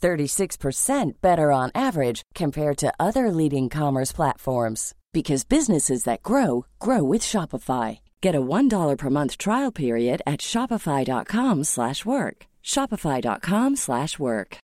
36% better on average compared to other leading commerce platforms because businesses that grow grow with Shopify. Get a $1 per month trial period at shopify.com/work. shopify.com/work.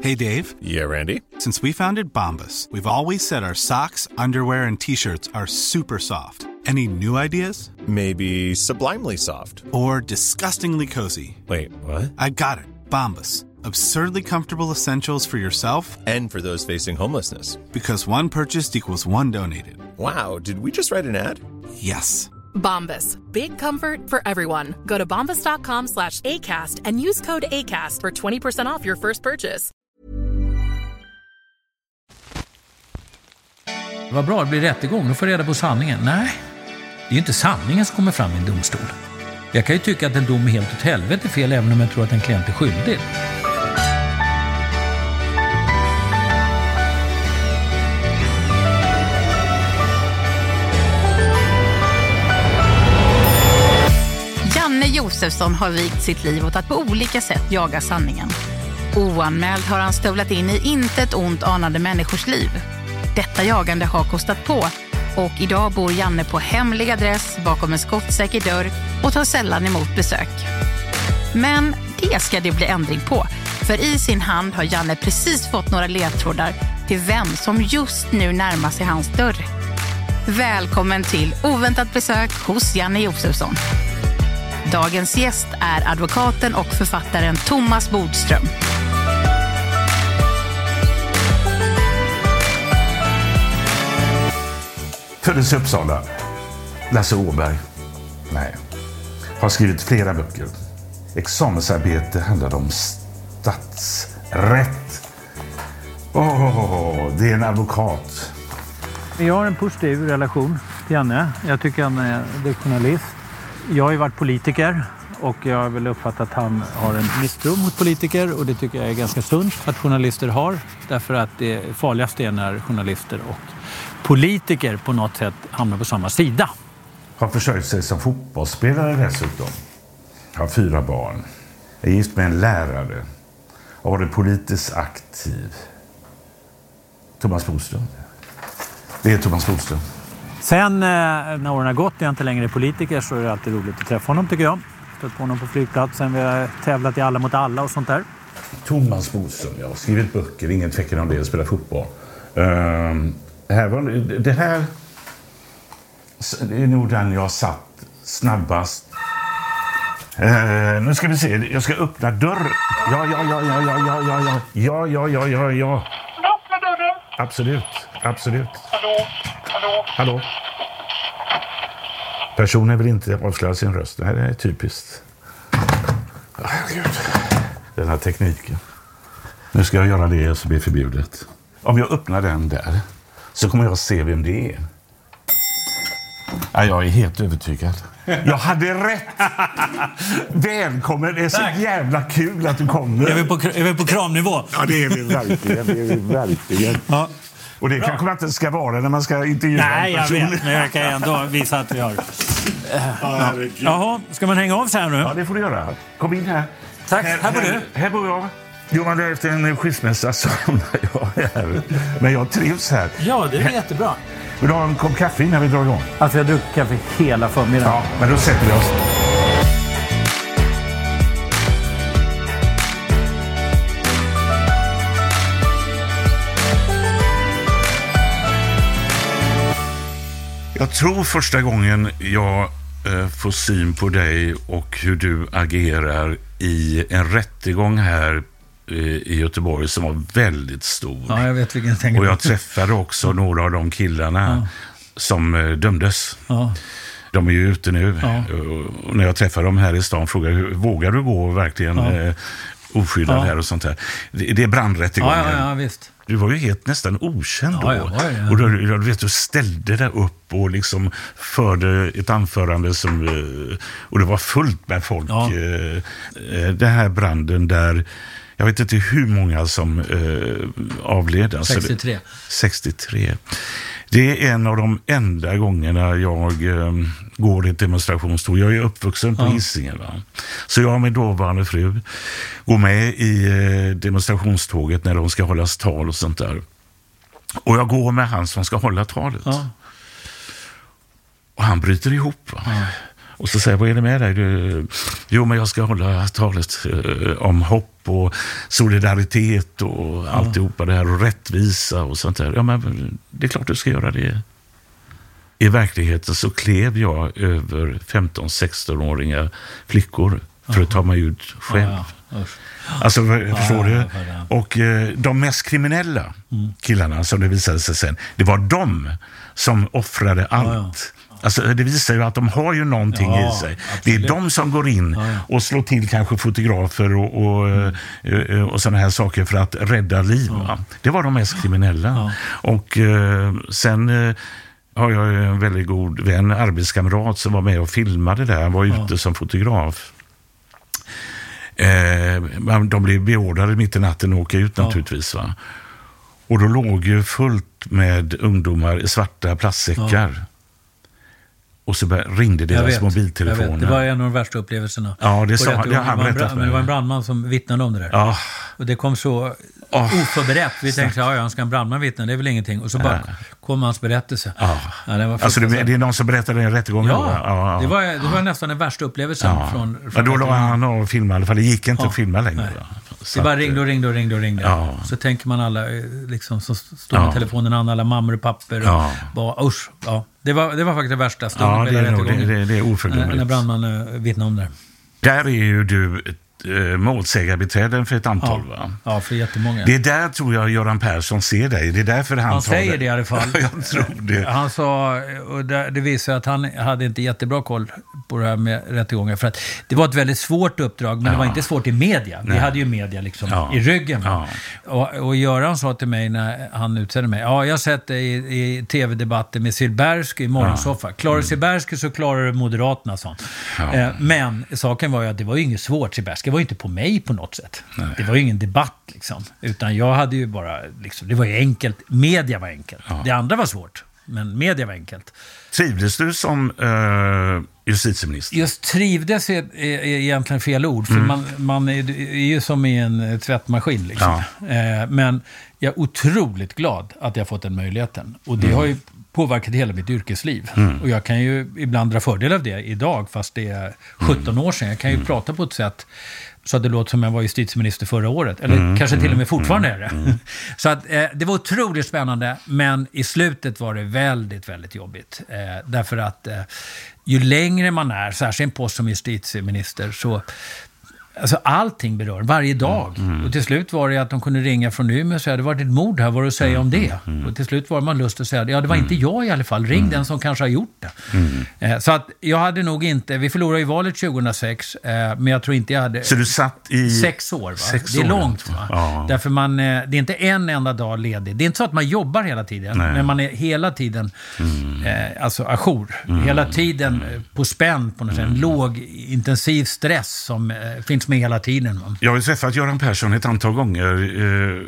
Hey Dave. Yeah, Randy. Since we founded Bombus, we've always said our socks, underwear and t-shirts are super soft. Any new ideas? Maybe sublimely soft or disgustingly cozy. Wait, what? I got it. Bombus Absurdly comfortable essentials for yourself and for those facing homelessness. Because one purchased equals one donated. Wow, did we just write an ad? Yes. Bombas. Big comfort for everyone. Go to bombas.com slash ACAST and use code ACAST for 20% off your first purchase. Vad bra, det blir rättegång. Då får reda på sanningen. Nej, det är ju inte sanningen som kommer fram i en domstol. Jag kan ju tycka att en dom är helt åt helvete fel även om jag tror att en klient är skyldig. Josefsson har vikt sitt liv åt att på olika sätt jaga sanningen. Oanmäld har han stövlat in i intet ont anande människors liv. Detta jagande har kostat på och idag bor Janne på hemlig adress bakom en skottsäker dörr och tar sällan emot besök. Men det ska det bli ändring på. För i sin hand har Janne precis fått några ledtrådar till vem som just nu närmar sig hans dörr. Välkommen till oväntat besök hos Janne Josefsson. Dagens gäst är advokaten och författaren Thomas Bodström. Föddes i Uppsala. Lasse Åberg. Nej. Har skrivit flera böcker. Examensarbete handlade om statsrätt. Åh, oh, det är en advokat. Jag har en positiv relation till Janne. Jag tycker han är journalist. Jag har ju varit politiker och jag har väl uppfattat att han har en misstro mot politiker och det tycker jag är ganska sunt att journalister har. Därför att det farligaste är när journalister och politiker på något sätt hamnar på samma sida. Har försörjt sig som fotbollsspelare dessutom. Har fyra barn. Är gift med en lärare. Har varit politiskt aktiv. Thomas Bodström. Det är Thomas Bodström. Sen eh, när åren har gått och jag inte längre är politiker så är det alltid roligt att träffa honom tycker jag. Stött på honom på flygplatsen, vi har tävlat i Alla mot alla och sånt där. Thomas Bodström, jag har skrivit böcker, ingen tvekan om det, spelat fotboll. Uh, här var, det här det är nog den jag satt snabbast. Uh, nu ska vi se, jag ska öppna dörren. Ja, ja, ja, ja, ja, ja, ja, ja, ja, ja, ja, ja, ja. Öppna dörren! Absolut, absolut. Hallå, hallå. Hallå? Personen vill inte avslöja sin röst. Det här är typiskt. Herregud. Den här tekniken. Nu ska jag göra det som är förbjudet. Om jag öppnar den där så kommer jag se vem det är. Ja, jag är helt övertygad. Jag hade rätt! Välkommen! Det är så jävla kul att du kommer. Är vi på, är vi på kramnivå? Ja, det är vi verkligen. Det är vi verkligen. Ja. Och det kanske man inte ska vara när man ska intervjua Nej, en jag person. vet. Men jag kan ändå visa att vi har... Ja. Jaha, ska man hänga av sig här nu? Ja, det får du göra. Kom in här. Tack. Här bor du. Här bor jag. Johan, efter en skilsmässa så hamnar jag här. Men jag trivs här. Ja, det är jättebra. Vill du ha en kopp kaffe innan vi drar igång? Alltså jag har druckit kaffe hela förmiddagen. Ja, men då sätter vi oss. Jag tror första gången jag eh, får syn på dig och hur du agerar i en rättegång här eh, i Göteborg som var väldigt stor. Ja, jag vet vilken jag tänker Och jag träffade också några av de killarna som eh, dömdes. Ja. De är ju ute nu. Ja. Och när jag träffar dem här i stan frågar jag, vågar du gå verkligen Ja. Oskyddad Ja. här och sånt här? Det, är brandrättegången. Ja, ja, ja, visst. Du var ju helt nästan okänd då. Ja, var det. Och du, du, vet, du ställde dig upp och liksom förde ett anförande som... eh, Och det var fullt med folk. Ja. Eh, eh, Den här branden där... Jag vet inte hur många som avled. Alltså det- 63. 63. Det är en av de enda gångerna jag eh, går i ett demonstrationståg. Jag är uppvuxen på Ja. Hisingen. Va? Så jag och min dåvarande fru går med i eh, demonstrationståget när de ska hållas tal och sånt där. Och jag går med han som ska hålla talet. Ja. Och han bryter ihop. Va? Och så säger jag, vad är det med dig? Du, jo, men jag ska hålla talet eh, om hopp och solidaritet och alltihopa det här och rättvisa och sånt där. Ja, men det är klart du ska göra det. I verkligheten så klev jag över 15-16-åriga flickor för att ta mig ut själv. Ja, ja. Usch. Alltså, förstår du? Och eh, de mest kriminella Mm. killarna, som det visade sig sen, det var de som offrade allt. Alltså, det visar ju att de har ju någonting Ja, i sig. Det är absolut. de som går in och slår till kanske fotografer och, och, Mm. och sådana här saker för att rädda liv. va? Det var de mest kriminella. Och eh, sen eh, har jag ju en väldigt god vän, arbetskamrat, som var med och filmade där. Han var ute som fotograf. Eh, de blev beordrade mitt i natten att åka ut naturligtvis. Va? Och då låg ju fullt med ungdomar i svarta plastsäckar. Och så ringde Jag deras vet, jag mobiltelefoner. vet. Det var en av de värsta upplevelserna. Ja, det sa- det har han berättat Men det var en brandman som vittnade om det där. Ja. Och det kom så oförberett. Vi tänkte, ja, ja, ska en brandman vittna? Det är väl ingenting. Och så bara kom hans berättelse. Ja. Ja, det var Alltså det, det är någon som berättade en rättegång? va? Ja, Det, var, det var nästan den värsta upplevelsen. Ja. Från, från då la han av och filmade i alla fall. Det gick inte Ja. att filma längre. Va? Det Så bara ringde och ringde och ringde och ringde. Ja. Så tänker man alla eh, liksom, som står med Ja. telefonen an, alla mammor och papper. Och Ja. bara, usch, ja. Det, var, det var faktiskt det värsta stunden Ja, det är hela nog- det- rättegången. det- det är oförglömligt. När, brandmannen eh, vittnade om det. Där är ju du eh, målsägarbiträde för ett antal. Ja. Va? ja, för jättemånga. Det är där tror jag Göran Persson ser dig. Det är därför han, Han säger det i alla fall. jag tror det. Han sa, och det, visar att han hade inte jättebra koll på det här med rättegångar. För att det var ett väldigt svårt uppdrag, men det var inte svårt i media. Vi Nej. hade ju media liksom Ja. i ryggen. Ja. Och, och Göran sa till mig när han utsedde mig, ja, jag har sett dig i, i tv-debatter med Silbersky i morgonsoffa. Klarar du Silbersky så klarar du Moderaterna, sa han. Mm. Ja. Eh, men saken var ju att det var ju inget svårt. Silbersky var ju inte på mig på något sätt. Det var ju ingen debatt liksom. Utan jag hade ju bara, liksom, det var ju enkelt. Media var enkelt. Det andra var svårt. Men media var enkelt. Trivdes du som eh, justitieminister? Just trivdes är, är, är egentligen fel ord, för man, man är, är ju som i en tvättmaskin. Liksom. Eh, men jag är otroligt glad att jag fått den möjligheten. Och det har ju påverkat hela mitt yrkesliv. Och jag kan ju ibland dra fördel av det idag, fast det är 17 år sedan. Jag kan ju prata på ett sätt så att det låter som jag var justitieminister förra året. Eller kanske till och med fortfarande är det. Så att, eh, det var otroligt spännande, men i slutet var det väldigt, väldigt jobbigt. Eh, därför att eh, ju längre man är, särskilt en post som justitieminister, så Alltså allting berör, varje dag. Och till slut var det att de kunde ringa från Umeå och säga, det var ett mord här, vad du säger om det? Och till slut var man lust att säga, ja det var inte jag i alla fall, ring den som kanske har gjort det. Eh, Så att jag hade nog inte, vi förlorade ju valet 2006, eh, men jag tror inte jag hade... Så du satt i... Sex år, va? Sex det är långt. Va? Ja. Därför man, eh, det är inte en enda dag ledig. Det är inte så att man jobbar hela tiden, Nej. men man är hela tiden eh, alltså ajour. Hela tiden på spänn på något sätt. Låg intensiv stress som eh, finns med hela tiden. Va? Jag har ju träffat Göran Persson ett antal gånger. Eh,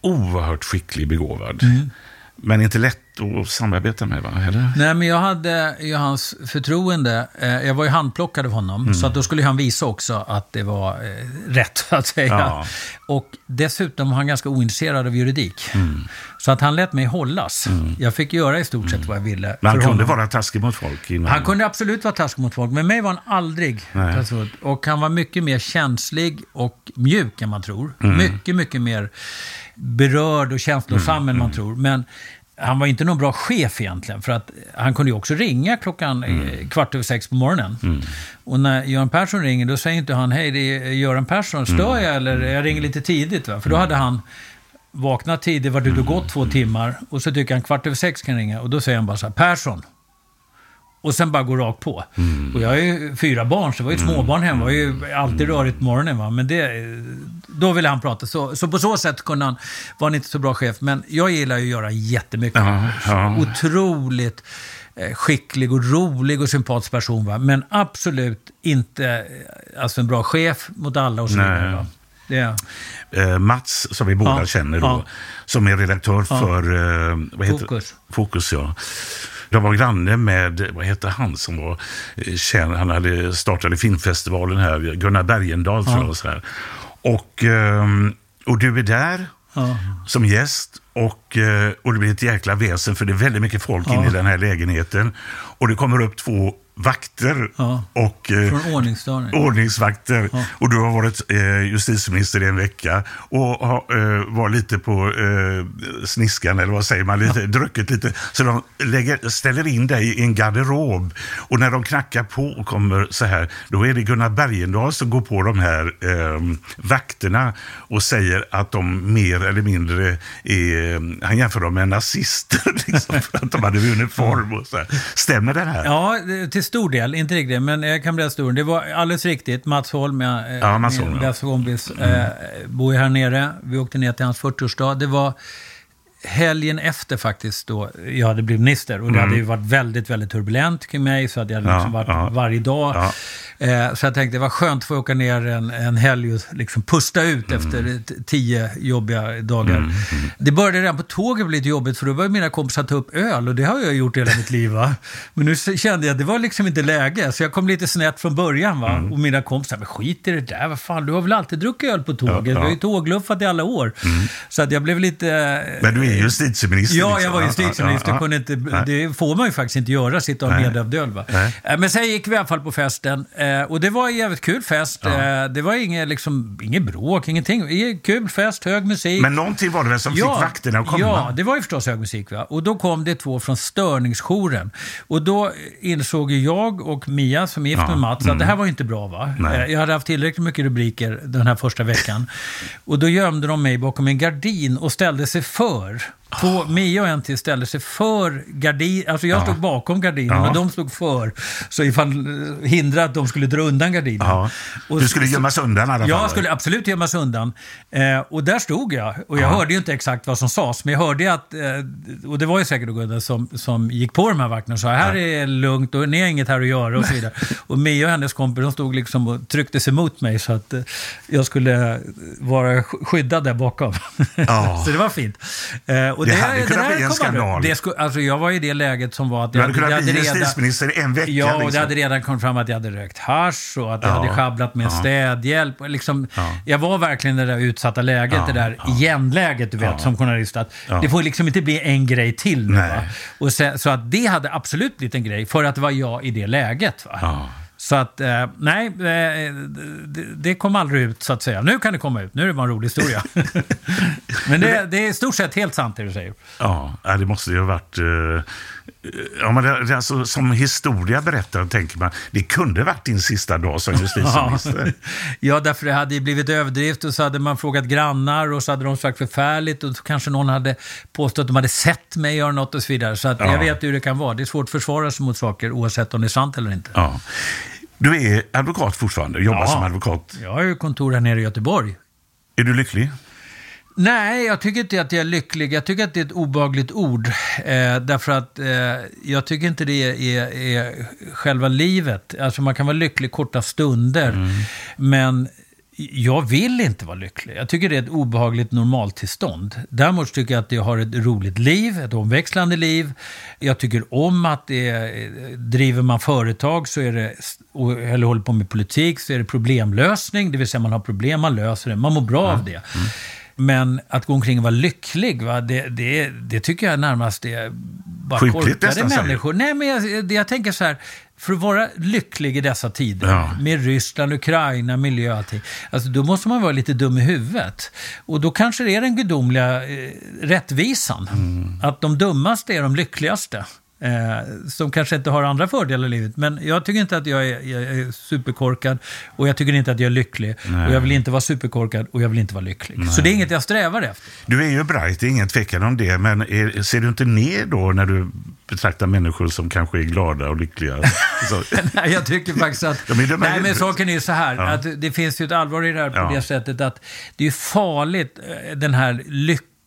oerhört skicklig, begåvad. Mm. Men inte lätt att samarbeta med, va? Eller? Nej, men jag hade ju hans förtroende. Eh, jag var ju handplockad av honom, Mm. så att då skulle han visa också att det var eh, rätt, så att säga. Ja. Och dessutom var han ganska ointresserad av juridik. Mm. Så att han lät mig hållas. Jag fick göra i stort sett vad jag ville. Men han kunde honom. vara taskig mot folk. Innan. Han kunde absolut vara taskig mot folk, men mig var han aldrig taskig. Och han var mycket mer känslig och mjuk än man tror. Mm. Mycket, mycket mer berörd och känslosam Mm, än man tror. Men han var inte någon bra chef egentligen. För att han kunde ju också ringa klockan mm. kvart över sex på morgonen. Mm. Och när Göran Persson ringer, då säger inte han hej, det är Göran Persson, stör mm. jag eller jag ringer lite tidigt? Va? För då hade han vaknat tidigt, varit ute och gått två timmar och så tycker han kvart över sex kan ringa och då säger han bara så här, Persson. Och sen bara går rakt på. Mm. Och jag har ju fyra barn, så det var ju småbarn hemma. Det var ju alltid rörigt på morgonen. Va? Men det, då ville han prata. Så, så på så sätt kunde han, var han inte så bra chef. Men jag gillar ju att göra jättemycket. Ja, ja. Otroligt eh, skicklig och rolig och sympatisk person. Va? Men absolut inte eh, alltså en bra chef mot alla och så vidare. Det eh, Mats, som vi båda ja, känner då, ja. som är redaktör för eh, vad heter Fokus. Fokus ja. Jag var granne med, vad heter han som var eh, känd, han hade startat filmfestivalen här, Gunnar Bergendahl tror jag. Här. Och, ehm, och du är där ja. som gäst och, eh, och det blir ett jäkla väsen för det är väldigt mycket folk ja. inne i den här lägenheten. Och det kommer upp två vakter. Ja, och, eh, ordningsvakter. Ja. Och du har varit eh, justitieminister i en vecka och ha, eh, var lite på eh, sniskan, eller vad säger man, lite, ja. druckit lite. Så de lägger, ställer in dig i en garderob. Och när de knackar på och kommer så här, då är det Gunnar Bergendahl som går på de här eh, vakterna och säger att de mer eller mindre är, han jämför dem med nazister, liksom, för att de hade uniform och så här. Stämmer det här? Ja, till stor del, inte riktigt, men jag kan berätta stor. Det var alldeles riktigt. Mats Holm, jag, ja, Mats Holm, min bästa kompis, mm. eh, bor ju här nere. Vi åkte ner till hans 40-årsdag. Det var helgen efter faktiskt då jag hade blivit minister. Och det mm. hade ju varit väldigt, väldigt turbulent kring mig. Så att jag hade liksom ja, varit ja. varje dag. Ja. Eh, så jag tänkte det var skönt att få åka ner en, en helg och liksom pusta ut mm. efter tio jobbiga dagar. Mm. Mm. Det började redan på tåget bli lite jobbigt för då började mina kompisar ta upp öl och det har jag gjort hela mitt liv. Va? Men nu kände jag att det var liksom inte läge. Så jag kom lite snett från början. Va? Mm. Och mina kompisar, men skit i det där, vad fan, du har väl alltid druckit öl på tåget? Du har ju tågluffat i alla år. Mm. Så att jag blev lite... Men du är justitieminister. Ja, jag var liksom. justitieminister. Ja, kunde inte, det får man ju faktiskt inte göra, sitta och ha nedövd öl. Va? Eh, men sen gick vi i alla fall på festen. Eh, och det var en jävligt kul fest. Ja. Eh, det var inget, liksom, inget bråk, ingenting. Kul fest, hög musik. Men någonting var det väl som ja, fick vakterna att komma? Ja, det var ju förstås hög musik. Va? Och då kom det två från störningsjouren. Och då insåg jag och Mia, som är gift ja. med Mats, att mm. det här var inte bra. va? Nej. Jag hade haft tillräckligt mycket rubriker den här första veckan. och då gömde de mig bakom en gardin och ställde sig för. Två, Mia och en till ställde sig för gardin, alltså jag stod bakom gardinen ja. och de stod för. Så ifall eh, hindra att de skulle dra undan gardinen. Ja. du skulle gömmas undan i alla fall? Jag skulle absolut gömmas undan. Eh, och där stod jag. Och jag ja. hörde ju inte exakt vad som sades, men jag hörde att, eh, och det var ju säkert Gunnar som, som gick på de här vakterna och sa här är lugnt och ni har inget här att göra och så vidare. och Mia och hennes kompis, de stod liksom och tryckte sig mot mig så att eh, jag skulle vara skyddad där bakom. så det var fint. Eh, och det, det hade kunnat bli en skandal. Det skulle, alltså jag var i det läget som var att... Du hade kunnat bli justitieminister en vecka. Ja, och liksom. det hade redan kommit fram att jag hade rökt hash och att jag ja. hade schabblat med ja. städhjälp. Liksom, ja. Jag var verkligen i det där utsatta läget, ja. det där ja. igen-läget, du vet, som journalist. Att Det får liksom inte bli en grej till nu. Och sen, så att det hade absolut blivit en grej, för att det var jag i det läget. Va? Så att, eh, nej, eh, det, det, kom aldrig ut så att säga. Nu kan det komma ut, nu är det bara en rolig historia. Men det, det, är i stort sett helt sant det du säger. Ja, det måste ju ha varit... Eh, ja, men det, alltså, som historia berättar tänker man, det kunde varit din sista dag som justitieminister. ja, därför det hade blivit överdrift och så hade man frågat grannar och så hade de sagt förfärligt och så kanske någon hade påstått att de hade sett mig göra något och så vidare. Så att ja. jag vet hur det kan vara. Det är svårt att försvara sig mot saker oavsett om det är sant eller inte. Ja. Du är advokat fortfarande, jobbar ja, som advokat. Jag har ju kontor här nere i Göteborg. Är du lycklig? Nej, jag tycker inte att jag är lycklig. Jag tycker att det är ett obagligt ord. Eh, därför att eh, jag tycker inte det är, är, själva livet. Alltså man kan vara lycklig korta stunder. Mm. Men jag vill inte vara lycklig. Jag tycker det är ett obehagligt normaltillstånd. Däremot tycker jag att jag har ett roligt liv, ett omväxlande liv. Jag tycker om att det är, driver man företag så är det, eller håller på med politik så är det problemlösning. Det vill säga man har problem, man löser det, man mår bra mm. av det. Mm. Men att gå omkring och vara lycklig, va, det, det, det tycker jag närmast är bara korkade nästan, människor. Nej, men jag, jag tänker så här. För att vara lycklig i dessa tider, Ja. med Ryssland, Ukraina, miljö och allting, alltså då måste man vara lite dum i huvudet. Och då kanske det är den gudomliga eh, rättvisan. Mm. Att de dummaste är de lyckligaste. Eh, som kanske inte har andra fördelar i livet. Men jag tycker inte att jag är, jag är superkorkad och jag tycker inte att jag är lycklig. Nej. Och jag vill inte vara superkorkad och jag vill inte vara lycklig. Så det är inget jag strävar efter. Du är ju bright, det är ingen tvekan om det, men är, ser du inte ner då när du betraktar människor som kanske är glada och lyckliga? Nej, jag tycker faktiskt att... Dumma i nej, men saken är ju så här, Ja. att det finns ju ett allvar i det här på Ja. det sättet att det är farligt, eh, den här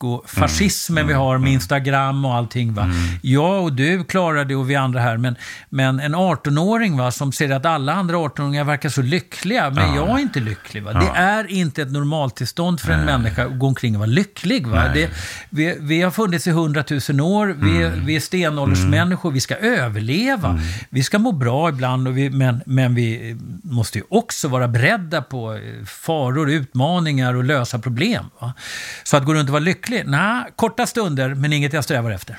lyckofascismen vi har med Instagram och allting. Va? Jag och du klarar det och vi andra här, men, men en 18-åring va, som ser att alla andra 18-åringar verkar så lyckliga, men jag är inte lycklig. Va? Det är inte ett normaltillstånd för en människa att gå omkring och vara lycklig. Va? Det, vi, vi har funnits i hundratusen år, vi, är- vi är stenåldersmänniskor, vi ska överleva. Vi ska må bra ibland, och vi, men, men vi måste ju också vara beredda på eh, faror, utmaningar och lösa problem. Va? Så att gå runt och vara lycklig, nej, korta stunder, men inget jag strävar efter.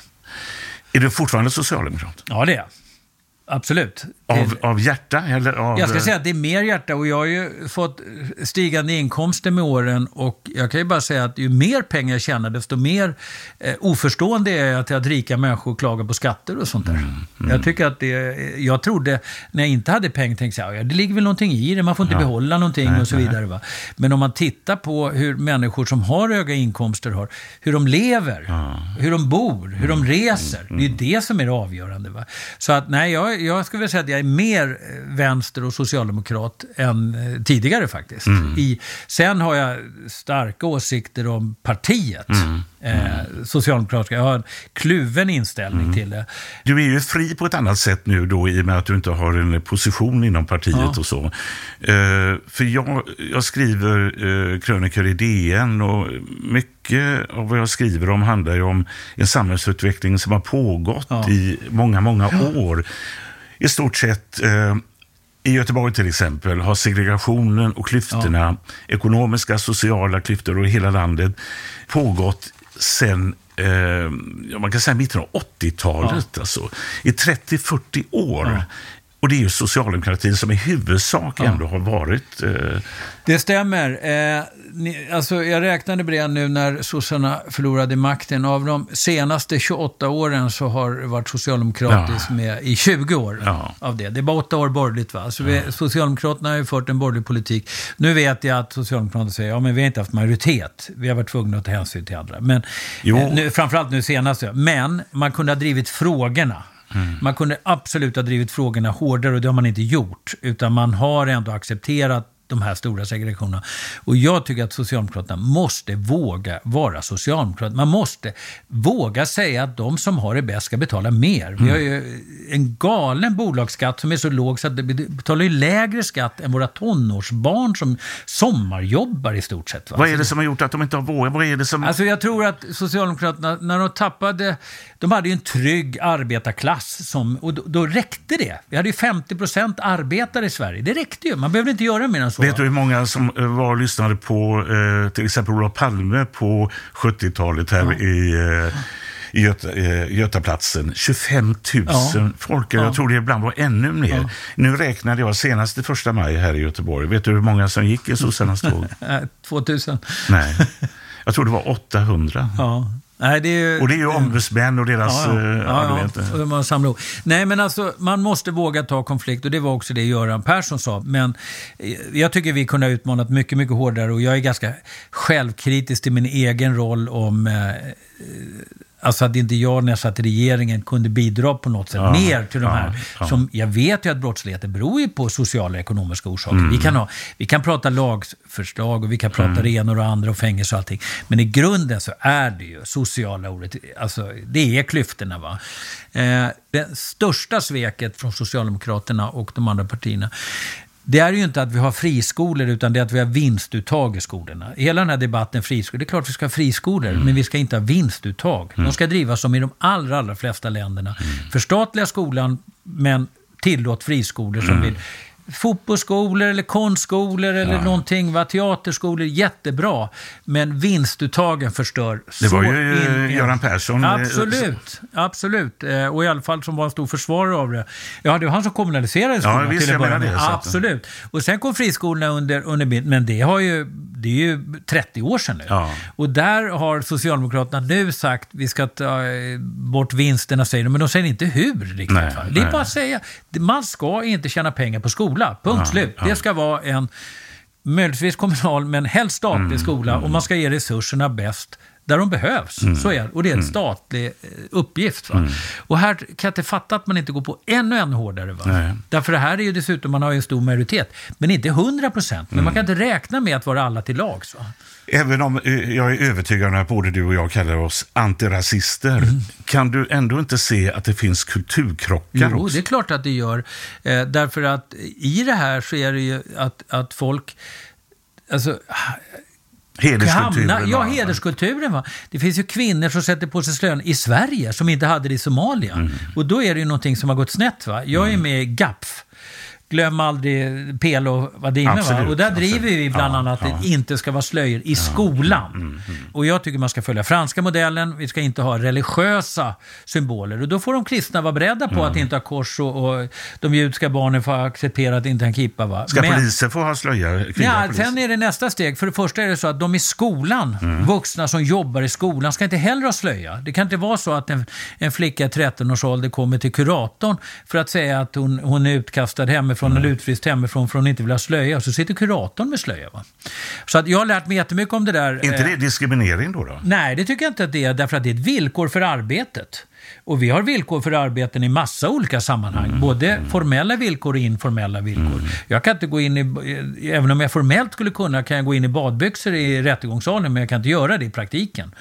är du fortfarande socialdemokrat? Ja, det är jag. Absolut. Av, av hjärta? Eller av, Jag ska säga att det är mer hjärta och jag har ju fått stigande inkomster med åren och jag kan ju bara säga att ju mer pengar jag tjänar desto mer eh, oförstående är jag till att rika människor klagar på skatter och sånt där. Jag tycker att det, jag trodde när jag inte hade pengar tänkte jag, ja, det ligger väl någonting i det, man får inte behålla någonting och så vidare. Va? Men om man tittar på hur människor som har höga inkomster har, hur de lever, hur de bor, hur de reser, det är ju det som är det avgörande. Va? Så att nej, jag, jag skulle vilja säga att jag är mer eh, vänster och socialdemokrat än eh, tidigare faktiskt. I, sen har jag starka åsikter om partiet, eh, Socialdemokratiska. Jag har en kluven inställning till det. Du är ju fri på ett annat sätt nu då i och med att du inte har en position inom partiet Ja. och så. För jag, jag skriver uh, krönikor i DN och mycket av vad jag skriver om handlar ju om en samhällsutveckling som har pågått Ja. i många, många år. I stort sett eh, i Göteborg till exempel har segregationen och klyftorna, ekonomiska, sociala klyftor i hela landet pågått sedan eh, ja, man kan säga mitten av 80-talet. Alltså, I 30-40 år. Och det är ju socialdemokratin som i huvudsak ändå har varit... Eh, Det stämmer. Eh, ni, alltså jag räknade på det nu när sossarna förlorade makten. Av de senaste 28 åren så har det varit socialdemokratiskt med i 20 år Ja. av det. Det är bara åtta år borgerligt. Va? Så vi, Socialdemokraterna har ju fört en borgerlig politik. Nu vet jag att Socialdemokraterna säger ja men vi har inte haft majoritet. Vi har varit tvungna att ta hänsyn till andra. Men, eh, nu, framförallt nu senast. ja. Men man kunde ha drivit frågorna. Mm. Man kunde absolut ha drivit frågorna hårdare och det har man inte gjort. Utan man har ändå accepterat de här stora segregationerna. Och jag tycker att Socialdemokraterna måste våga vara Socialdemokrater. Man måste våga säga att de som har det bäst ska betala mer. Vi har ju en galen bolagsskatt som är så låg så att det betalar ju lägre skatt än våra tonårsbarn som sommarjobbar i stort sett. Va? vad är det som har gjort att de inte har vågat? Vad är det som... Alltså jag tror att Socialdemokraterna, när de tappade, de hade ju en trygg arbetarklass som, och då, då räckte det. Vi hade ju 50% arbetare i Sverige. Det räckte ju, man behöver inte göra mer än så. Vet du hur många som eh, var och lyssnade på eh, till exempel Olof Palme på 70-talet här i, eh, i Göta, eh, Götaplatsen? 25 000 Ja. folk. Jag tror det ibland var ännu mer. Nu räknade jag senast i första maj här i Göteborg. Vet du hur många som gick i sossarnas tåg? Eh, 2000. Nej, jag tror det var 800. Ja. Nej, det ju... Och det är ju ombudsmän och deras... Ja, eh, ja. ja, du ja. Och man samlar. Nej, men alltså, man måste våga ta konflikt och det var också det Göran Persson sa. Men eh, jag tycker vi kunde ha utmanat mycket, mycket hårdare och jag är ganska självkritisk till min egen roll om eh, Alltså att inte jag när jag satt i regeringen kunde bidra på något sätt Ja, mer till de ja, här. ja. Som jag vet ju att brottsligheten beror ju på sociala och ekonomiska orsaker. Vi, kan ha, vi kan prata lagförslag och vi kan prata det ena och det andra och fängelse och allting. Men i grunden så är det ju sociala ordet, alltså det är klyftorna. Va? Eh, det största sveket från Socialdemokraterna och de andra partierna det är ju inte att vi har friskolor, utan det är att vi har vinstuttag i skolorna. Hela den här debatten friskolor, det är klart vi ska ha friskolor, men vi ska inte ha vinstuttag. De ska drivas som i de allra, allra flesta länderna. Förstatliga skolan, men tillåt friskolor som vill fotbollsskolor eller konstskolor eller Ja. någonting, va? teaterskolor, jättebra. Men vinstuttagen förstör Det var ju eh, in Göran Persson. eh, Absolut, absolut. Eh, Och i alla fall som var en stor försvarare av det. Ja, det var han som kommunaliserade skolan visst, till att börja med. Absolut. Och sen kom friskolorna under, under men det har ju, det är ju 30 år sedan nu. Ja. Och där har Socialdemokraterna nu sagt vi ska ta bort vinsterna, säger de, men de säger inte hur riktigt. Nej? Det är nej. bara att säga, man ska inte tjäna pengar på skola, punkt slut. Det ska vara en möjligtvis kommunal, men helst statlig Mm, skola och man ska ge resurserna bäst där de behövs. Mm. Så är det. Och det är en statlig eh, uppgift. Va? Och här kan jag inte fatta att man inte går på ännu, ännu hårdare. Va? Nej. Därför det här är ju dessutom, man har ju en stor majoritet, men inte 100 procent. Men man kan inte räkna med att vara alla till lags. Va? Även om eh, jag är övertygad om att både du och jag kallar oss antirasister, kan du ändå inte se att det finns kulturkrockar Jo, också? det är klart att det gör. Eh, därför att i det här så är det ju att, att folk... Alltså, Hederskulturen. hamna, ja, hederskulturen. Va? Det finns ju kvinnor som sätter på sig slöjan i Sverige som inte hade det i Somalia. Mm. Och då är det ju någonting som har gått snett. Va? Jag är med i GAPF. Glöm aldrig Pelo. Va? Absolut, Och där driver absolut. vi bland Ja, annat ja. Mm, att det inte ska vara slöjor i skolan. Och jag tycker man ska följa franska modellen. Vi ska inte ha religiösa symboler. Och då får de kristna vara beredda på Mm. att inte ha kors och, och de judiska barnen får acceptera att inte ha en kippa. Va? Ska Men- poliser få ha? Kvinnliga Ja, poliser? sen är det nästa steg. För det första är det så att de i skolan, Mm. vuxna som jobbar i skolan, ska inte heller ha slöja. Det kan inte vara så att en, en flicka i 13 års ålder kommer till kuratorn för att säga att hon, hon är utkastad hemifrån Mm. eller utfryst hemifrån för hon inte vill ha slöja. Så sitter kuratorn med slöja. Va? Så att jag har lärt mig jättemycket om det där. Är inte eh, det diskriminering då? då? Nej, det tycker jag inte att det är, därför att det är ett villkor för arbetet. Och vi har villkor för arbeten i massa olika sammanhang. Mm. Både formella villkor och informella villkor. Jag kan inte gå in i, även om jag formellt skulle kunna, kan jag gå in i badbyxor i rättegångssalen, men jag kan inte göra det i praktiken.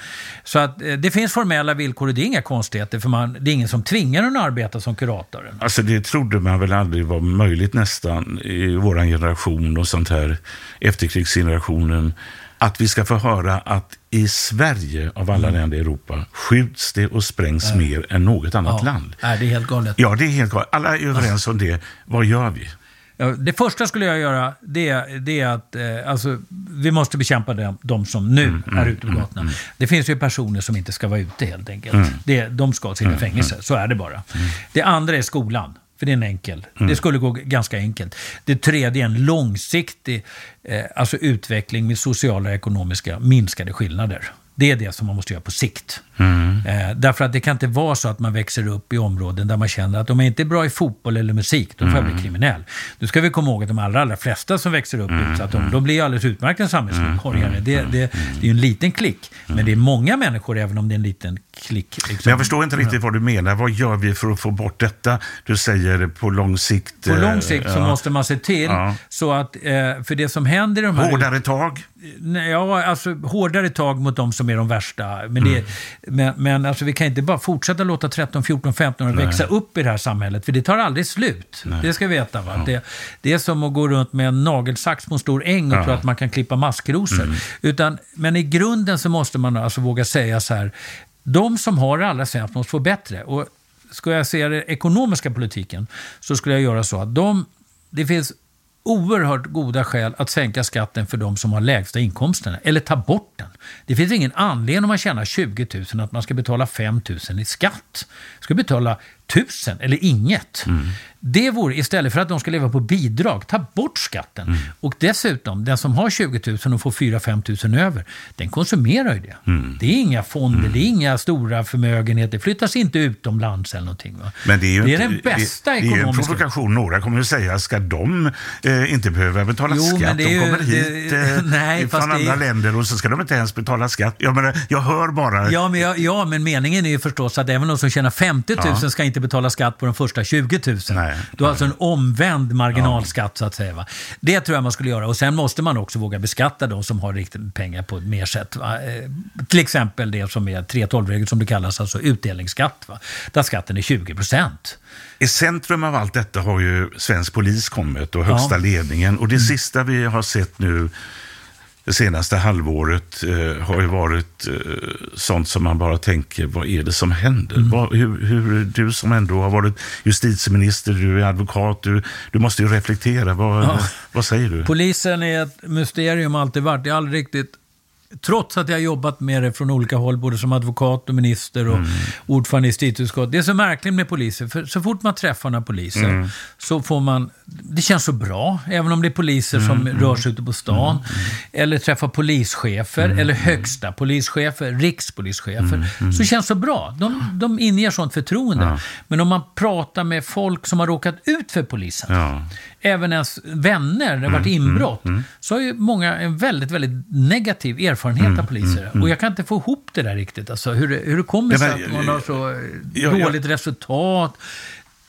Så att eh, det finns formella villkor och det är inga konstigheter, för man, det är ingen som tvingar en att arbeta som kurator. Alltså det trodde man väl aldrig var möjligt nästan i vår generation och sånt här, efterkrigsgenerationen, att vi ska få höra att i Sverige, av alla länder i Europa, skjuts det och sprängs mer än något annat land. Nej, det är helt galet. Ja, det är helt klart. Alla är överens om det. Vad gör vi? Ja, det första skulle jag göra, det, är- det är att eh, alltså, vi måste bekämpa de, de som nu Mm, är ute på gatorna. Det finns ju personer som inte ska vara ute helt enkelt. Mm. Det, de ska sitta i fängelse, så är det bara. Det andra är skolan. För det är en enkel. Mm. Det skulle gå ganska enkelt. Det tredje är en långsiktig eh, alltså utveckling med sociala och ekonomiska minskade skillnader. Det är det som man måste göra på sikt. Mm. Eh, därför att det kan inte vara så att man växer upp i områden där man känner att om jag inte är bra i fotboll eller musik, då får jag Mm. bli kriminell. Nu ska vi komma ihåg att de allra, allra flesta som växer upp i utsatta områden, de blir alldeles utmärkta samhällsmedborgare. Mm. Det, det, det är ju en liten klick, men det är många människor även om det är en liten klick. Liksom. Men jag förstår inte riktigt vad du menar. Vad gör vi för att få bort detta? Du säger på lång sikt... På eh, lång sikt så ja. måste man se till Ja. så att, eh, för det som händer i de här... Hårdare tag? Ja, alltså hårdare tag mot de som är de värsta. Men, det, men, men alltså, vi kan inte bara fortsätta låta 13, 14, 15 år Nej. växa upp i det här samhället, för det tar aldrig slut. Det ska vi veta. Va? Det, det är som att gå runt med en nagelsax på en stor äng och Ja. tro att man kan klippa maskrosor. Mm. Utan, men i grunden så måste man alltså våga säga så här, de som har det allra sämst måste få bättre. Och ska jag se den ekonomiska politiken så skulle jag göra så att de, det finns oerhört goda skäl att sänka skatten för de som har lägsta inkomsterna, eller ta bort den. Det finns ingen anledning om man tjänar 20 000 att man ska betala 5 000 i skatt. Man ska betala 1000 eller inget. Mm. Det vore, istället för att de ska leva på bidrag, ta bort skatten. Och dessutom, den som har 20 000 och får 4-5 000 över, den konsumerar ju det. Det är inga fonder, det är inga stora förmögenheter, det flyttas inte utomlands eller någonting. Va? Men det är ju det inte, är den bästa det, det är ju en ekonomiska... provokation. Några kommer ju säga, ska de eh, inte behöva betala Jo, men skatt? det är De ju- kommer det- hit eh, nej, från det är- andra länder och så ska de inte ens betala skatt. Jag, menar, jag hör bara... Ja men, jag, ja, men meningen är ju förstås att även de som tjänar 50 000 Ja. ska inte betala skatt på de första 20 000. Nej, du har alltså en omvänd marginalskatt så att säga. Va? Det tror jag man skulle göra. Och sen måste man också våga beskatta de som har riktigt pengar på ett mer sätt. Va? Eh, till exempel det som är 3.12-regeln som det kallas, alltså utdelningsskatt. Va? Där skatten är 20 procent. I centrum av allt detta har ju svensk polis kommit och högsta Ja. Mm. ledningen. Och det sista vi har sett nu det senaste halvåret eh, har ju varit eh, sånt som man bara tänker, vad är det som händer? Mm. Vad, hur, hur, du som ändå har varit justitieminister, du är advokat, du, du måste ju reflektera. Vad, Ja. vad säger du? Polisen är ett mysterium alltid varit. Jag har aldrig riktigt Trots att jag har jobbat med det från olika håll, både som advokat och minister och Mm. ordförande i justitieutskottet. Det är så märkligt med poliser, för så fort man träffar några poliser Mm. så får man... Det känns så bra, även om det är poliser som Mm, rör sig ute på stan. Eller träffar polischefer, Mm, eller högsta polischefer, rikspolischefer. Mm, Så känns så bra. De, de inger sånt förtroende. Men om man pratar med folk som har råkat ut för polisen, Ja. Även ens vänner, det har varit Mm, inbrott, så har ju många en väldigt, väldigt negativ erfarenhet Mm, av poliser. Och jag kan inte få ihop det där riktigt. Alltså, hur, det, hur det kommer Ja, sig men, att man har så eh, ja, ja. dåligt resultat.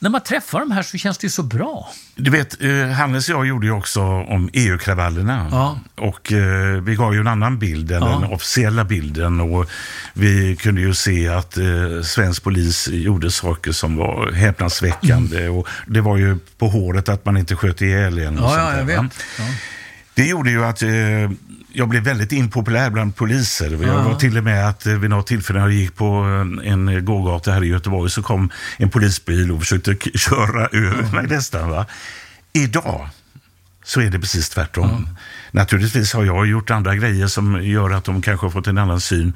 När man träffar de här så känns det ju så bra. Du vet, eh, Hannes och jag gjorde ju också om EU-kravallerna. Ja. Och eh, vi gav ju en annan bild än Ja. den officiella bilden. Och vi kunde ju se att eh, svensk polis gjorde saker som var häpnadsväckande. Och det var ju på håret att man inte sköt ihjäl en. och Ja, sånt ja, där, jag va? vet. Ja. Det gjorde ju att eh, jag blev väldigt impopulär bland poliser. Jag Ja. var till och med att eh, vid något tillfälle när jag gick på en, en gågata här i Göteborg så kom en polisbil och försökte köra över mig nästan. Va? Idag så är det precis tvärtom. Naturligtvis har jag gjort andra grejer som gör att de kanske har fått en annan syn.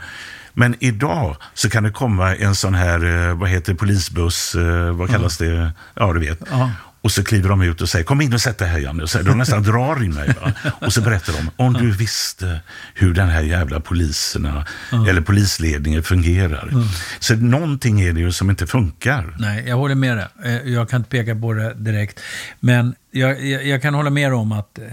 Men idag så kan det komma en sån här, eh, vad heter polisbuss, eh, vad kallas det? Ja, du vet. Ja. Och så kliver de ut och säger kom in och sätt dig här Janne. Och så, de nästan drar i mig. Va? Och så berättar de, om du visste hur den här jävla poliserna eller polisledningen fungerar. Så någonting är det ju som inte funkar. Nej, jag håller med dig. Eh, Jag kan inte peka på det direkt. Men jag, jag, jag kan hålla med om att, eh,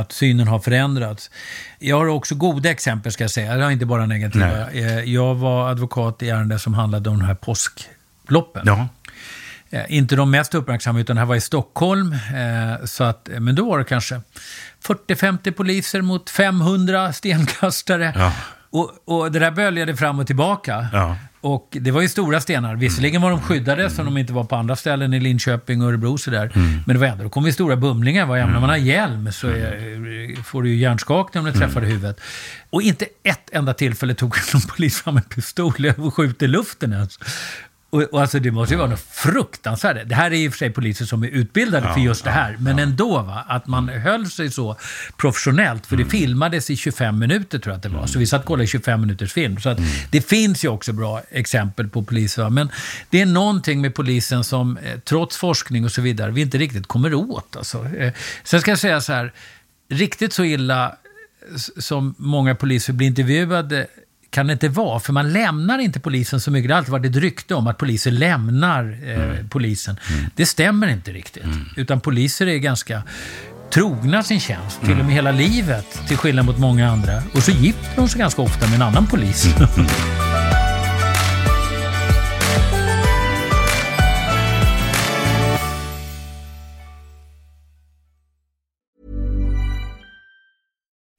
att synen har förändrats. Jag har också goda exempel, ska jag säga. Jag har inte bara negativa. Eh, Jag var advokat i ärenden som handlade om de här påskloppen. Ja, Inte de mest uppmärksamma, utan det här var i Stockholm. Eh, så att, eh, men då var det kanske 40-50 poliser mot 500 stenkastare. Ja. Och, och det där böljade fram och tillbaka. Ja. Och det var ju stora stenar. Visserligen var de skyddade, som de inte var på andra ställen i Linköping och Örebro sådär. Men det var ändå, då kom ju stora bumlingar. Vad ämnar man ha hjälm så är, får du ju hjärnskakning om du träffar i huvudet. Och inte ett enda tillfälle tog någon polis fram en pistol och skjuter luften ens. Och, och alltså det måste ju vara något fruktansvärt. Det här är i och för sig poliser som är utbildade för just det här. Men ändå, va, att man höll sig så professionellt. För det filmades i 25 minuter tror jag att det var. Så vi satt och kollade i 25 minuters film. Så att det finns ju också bra exempel på poliser. va. Men det är någonting med polisen som, eh, trots forskning och så vidare, vi inte riktigt kommer åt. Alltså. Eh, Sen ska jag säga så här, riktigt så illa s- som många poliser blir intervjuade kan det inte vara, för man lämnar inte polisen så mycket. Det har alltid varit ett rykte om att poliser lämnar eh, polisen. Det stämmer inte riktigt. Utan poliser är ganska trogna sin tjänst, till och med hela livet, till skillnad mot många andra. Och så gifter de sig ganska ofta med en annan polis.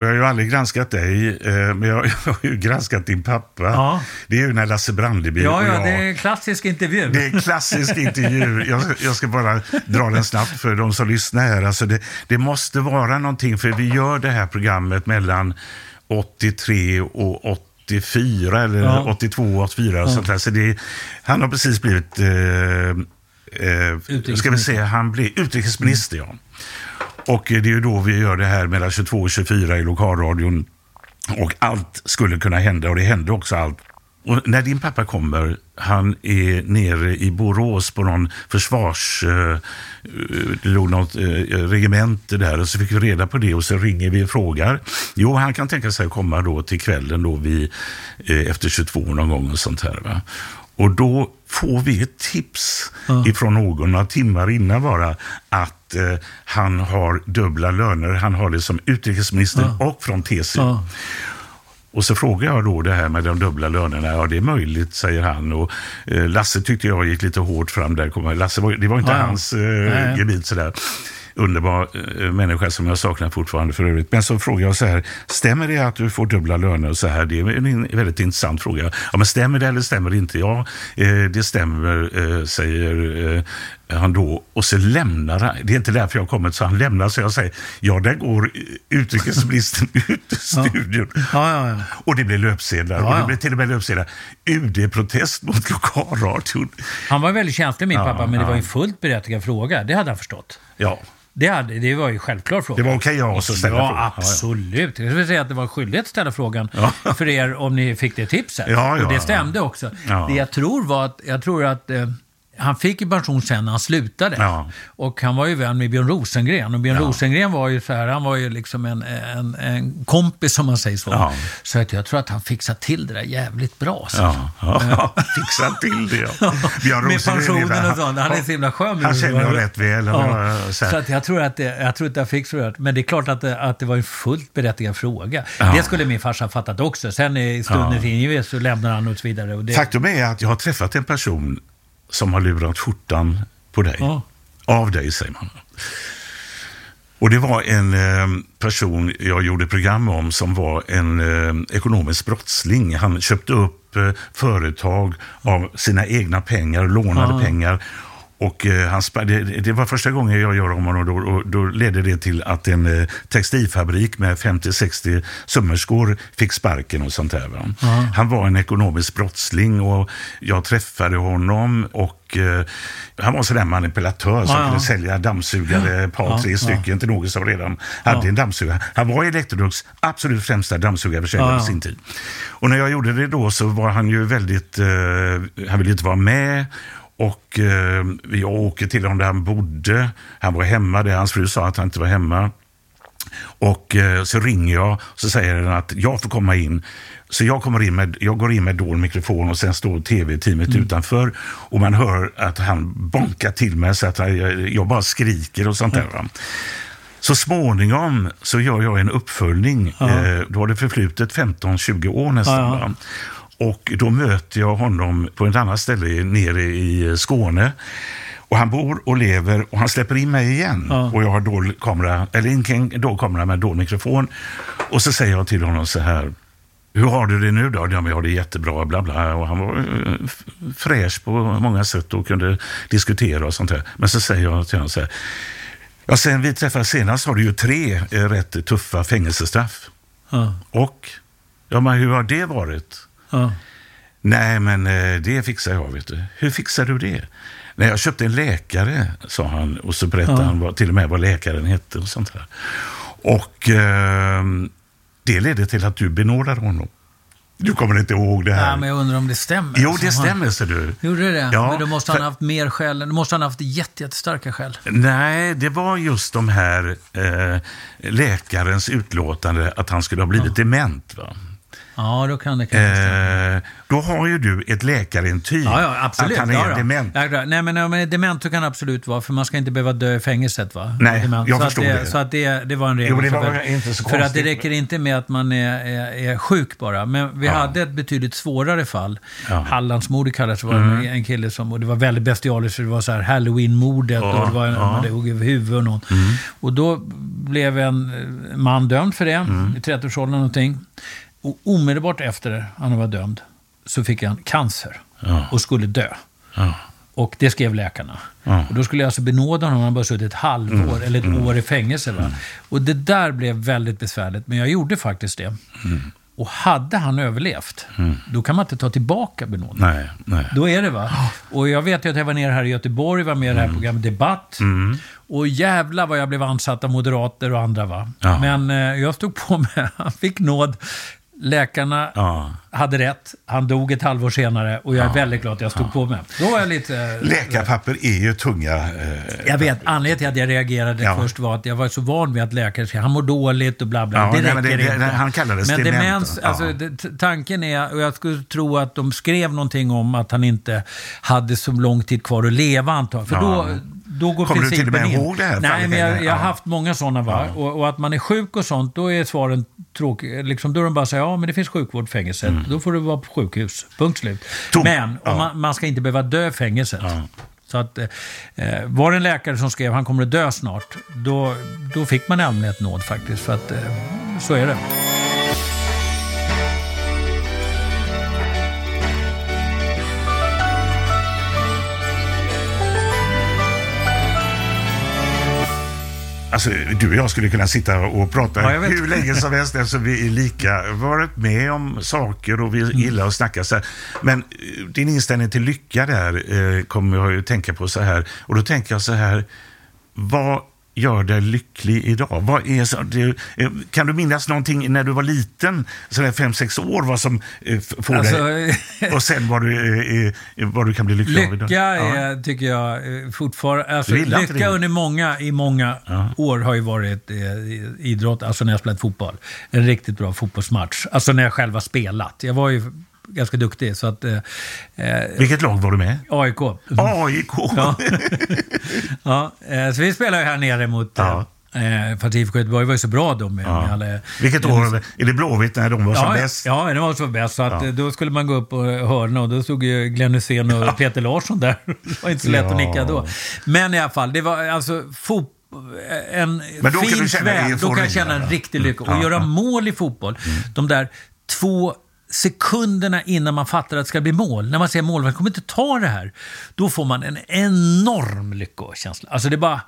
Jag har ju aldrig granskat dig, eh, men jag har ju granskat din pappa. Ja. Det är ju när Lasse Brandeby Ja, ja, och jag, det är en klassisk intervju. Det är en klassisk intervju. Jag, jag ska bara dra den snabbt för de som lyssnar här. Alltså det, det måste vara någonting, för vi gör det här programmet mellan 83 och 84 eller Ja. 82 84. och Sånt där. Så det, han har precis blivit, eh, eh, ska vi säga, han blir utrikesminister. Ja. Och det är ju då vi gör det här mellan 22 och 24 i lokalradion. Och allt skulle kunna hända och det hände också allt. Och när din pappa kommer, han är nere i Borås på någon försvars... Eh, eh det låg något eh, regemente där och så fick vi reda på det och så ringer vi och frågar. Jo, han kan tänka sig att komma då till kvällen då vi, eh, efter 22 någon gång och sånt här. Va? Och då får vi ett tips ifrån någon några timmar innan bara att eh, han har dubbla löner. Han har det som utrikesminister och från TCO. Ja. Och så frågar jag då det här med de dubbla lönerna. Ja, det är möjligt, säger han. Och eh, Lasse tyckte jag gick lite hårt fram där. Lasse, var, det var inte Ja, ja. hans eh, gebit sådär. Underbar eh, människa som jag saknar fortfarande för övrigt. Men så frågar jag så här, stämmer det att du får dubbla löner? Och så här, det är en väldigt intressant fråga. Ja, men stämmer det eller stämmer det inte? Ja, eh, det stämmer, eh, säger eh, han då. Och så lämnar han. Det är inte därför jag har kommit, så han lämnar. Så jag säger, ja, där går utrikesministern ut ur studion. Ja, ja, ja. Och det blir löpsedlar. Ja, Och det blir till och med löpsedlar. UD-protest mot lokalradion. Han var väldigt känslig, min Ja, pappa, men det var ju en fullt berättigad fråga. Det hade han förstått. Ja. Det, hade, det var ju självklart fråga. Det var okej oss att ställa ja, frågan. Ja, ja. absolut. Jag skulle säga att det var skyldigt att ställa frågan för er om ni fick det tipset. Ja, ja, och det ja. stämde också. Ja. Det jag tror var att, jag tror att eh, han fick ju pension sen när han slutade. Ja. Och han var ju vän med Björn Rosengren. Och Björn Ja. Rosengren var ju så här, han var ju liksom en, en, en kompis som man säger så. Ja. Så att jag tror att han fixade till det där jävligt bra. Så. Ja, ja. fixa till det. Ja. Björn Med pensionen och sånt. Han är så himla skön. Han känner jag rätt väl. Så. Så att jag tror att det, jag tror att jag fick så rätt. Men det är klart att det, att det var en fullt berättigad fråga. Det skulle min farsa fattat också. Sen i stundens Ja. så lämnar han och så vidare. Och det, Faktum är att jag har träffat en person som har lurat skjortan på dig. Ja. Av dig, säger man. Och det var en eh, person jag gjorde program om som var en eh, ekonomisk brottsling. Han köpte upp eh, företag av sina egna pengar, lånade Ja. pengar. Och eh, han, det, det var första gången jag gör om honom och då, och då ledde det till att en eh, textilfabrik med 50-60 sömmerskor fick sparken och sånt där. Va? Han var en ekonomisk brottsling och jag träffade honom och eh, han var sådär manipulatör som Ja, ja. kunde sälja dammsugare, ett par, Ja, tre stycken till någon som redan hade en dammsugare. Han var Electrolux absolut främsta dammsugarförsäljare Ja, på sin tid. Och när jag gjorde det då så var han ju väldigt, eh, han ville inte vara med. Och eh, jag åker till honom där han bodde. Han var hemma där, hans fru sa att han inte var hemma. Och eh, så ringer jag och så säger den att jag får komma in. Så jag, kommer in med, jag går in med dold mikrofon och sen står tv-teamet utanför. Och man hör att han bonkar till mig så att jag, jag bara skriker och sånt där. Va? Så småningom så gör jag en uppföljning. Ja. Eh, då har det förflutit 15-20 år nästan. Ja, ja. Och då möter jag honom på ett annat ställe nere i Skåne. Och han bor och lever och han släpper in mig igen. Ja. Och jag har dold kamera, eller inte dold kamera med dold mikrofon. Och så säger jag till honom så här. Hur har du det nu då? Ja, men jag har det jättebra, bla bla. Och han var eh, fräsch på många sätt och kunde diskutera och sånt där. Men så säger jag till honom så här. Ja, sen vi träffades senast har du ju tre eh, rätt tuffa fängelsestraff. Ja. Och? Ja, men hur har det varit? Ja. Nej, men eh, det fixar jag, vet du. Hur fixar du det? Nej, jag köpte en läkare, sa han. Och så berättade Ja. han vad, till och med vad läkaren hette och sånt där. Och eh, det ledde till att du benådade honom. Du kommer inte ihåg det här? Ja, men jag undrar om det stämmer. jo, det stämmer, ser du. Gjorde det? Ja, men då måste han för- ha haft mer skäl. Då måste han ha haft jätte, jättestarka skäl. Nej, det var just de här eh, läkarens utlåtande att han skulle ha blivit dement. Va? Ja, då kan det kanske. Eh, då har ju du ett läkarintyg Ja, ja, absolut. att han är ja, dement. Ja. Nej, men, men dement kan absolut vara, för man ska inte behöva dö i fängelset. Va? Nej, dement. jag så förstår att det. det. Så att det, det var en regel. Jo, det var för, inte så för att det räcker inte med att man är, är, är sjuk bara. Men vi Ja. hade ett betydligt svårare fall. Ja. Hallandsmordet kallades det. var Mm. en kille som, och det var väldigt bestialiskt, för det var så här halloween-mordet Ja, och det var en, ja. man hade huggit huvudet och någon. Mm. Och då blev en eh, man dömd för det, Mm. i 30-årsåldern någonting. Och omedelbart efter han var dömd så fick han cancer Ja. och skulle dö. Ja. Och det skrev läkarna. Ja. Och då skulle jag alltså benåda honom, han bara suttit ett halvår Mm. eller ett Mm. år i fängelse. Va? Och det där blev väldigt besvärligt, men jag gjorde faktiskt det. Mm. Och hade han överlevt, Mm. då kan man inte ta tillbaka benådningen. Nej, nej. Då är det va. Och jag vet ju att jag var nere här i Göteborg, var med i det här programmet Debatt. Mm. Och jävla vad jag blev ansatt av moderater och andra va. Ja. Men eh, jag stod på mig, han fick nåd. Läkarna Ja. hade rätt. Han dog ett halvår senare och jag är väldigt glad att jag stod på mig. Då var jag lite... Läkarpapper är ju tunga. Eh, jag vet, anledningen till att jag reagerade Ja. först var att jag var så van vid att läkare säger han mår dåligt och bla bla. Ja, det nej, räcker men det- det- inte. han kallades Men demens, Ja. alltså, det, tanken är, och jag skulle tro att de skrev någonting om att han inte hade så lång tid kvar att leva antagligen. För Ja. då, då går Kommer du till och med in. ihåg det här Nej, men jag, jag har Ja. haft många sådana. Va? Och, och att man är sjuk och sånt, då är svaren tråkiga. Liksom, då är de bara säger ja men det finns sjukvård i fängelset. Då får du vara på sjukhus. Punkt slut. Mm. Tom- Men ja. man, man ska inte behöva dö i fängelset. Så att, eh, var det en läkare som skrev han kommer att dö snart, då, då fick man i allmänhet nåd faktiskt. För att eh, så är det. Alltså, du och jag skulle kunna sitta och prata Ja, hur länge som helst eftersom vi är lika, varit med om saker och vi Mm. gillar att snacka så här. Men eh, din inställning till lycka där eh, kommer jag ju tänka på så här. Och då tänker jag så här, vad gör dig lycklig idag? Vad är så, det, eh, kan du minnas någonting när du var liten, sådär fem sex år, vad som eh, får Alltså, dig... Och sen vad du, eh, vad du kan bli lycklig av idag? Lycka Ja. tycker jag, fortfarande... Alltså, lycka det? under många, i många år har ju varit eh, idrott, alltså när jag spelat fotboll. En riktigt bra fotbollsmatch. Alltså när jag själv har spelat. Jag var ju ganska duktig, så att... Eh, eh, Vilket lag var du med? AIK. AIK! Ja. ja, eh, så vi spelar ju här nere mot... Eh, för att IFK Göteborg var ju så bra då med, Ja. med alla... Vilket år? Är det Blåvitt när de var som ja, bäst? Ja, det var som bäst. Så att, Ja. eh, Då skulle man gå upp och hörna och då stod ju Glenn Hysén och Peter Larsson där. Det var inte så lätt att Ja. nicka då. Men i alla fall, det var alltså fotboll en Men då fin kväll, då kan jag känna en ja. riktig lycka. Och Ja, göra ja. mål i fotboll, de där två sekunderna innan man fattar att det ska bli mål, när man ser målvakten kommer inte ta det här, då får man en enorm lyckokänsla. Alltså det bara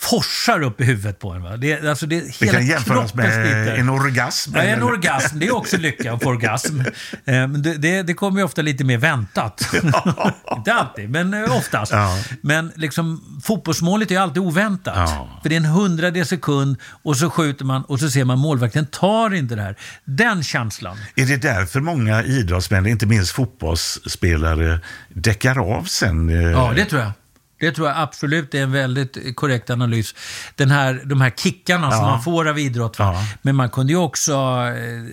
forsar upp i huvudet på en. Va? Det, alltså det, Det kan jämföras med sliter. en orgasm. Ja, en orgasm, det är också lycka att få orgasm. Eh, Men det, det, det kommer ju ofta lite mer väntat. Inte alltid, men eh, oftast. Ja. Men liksom, fotbollsmålet är ju alltid oväntat. Ja. För det är en hundradels sekund och så skjuter man och så ser man målvakten tar inte det här. Den känslan. Är det därför många idrottsmän, inte minst fotbollsspelare, däckar av sen? eh, Ja, det tror jag. Det tror jag absolut är en väldigt korrekt analys. Den här, de här kickarna som Ja. man får av idrott. Ja. Men man kunde ju också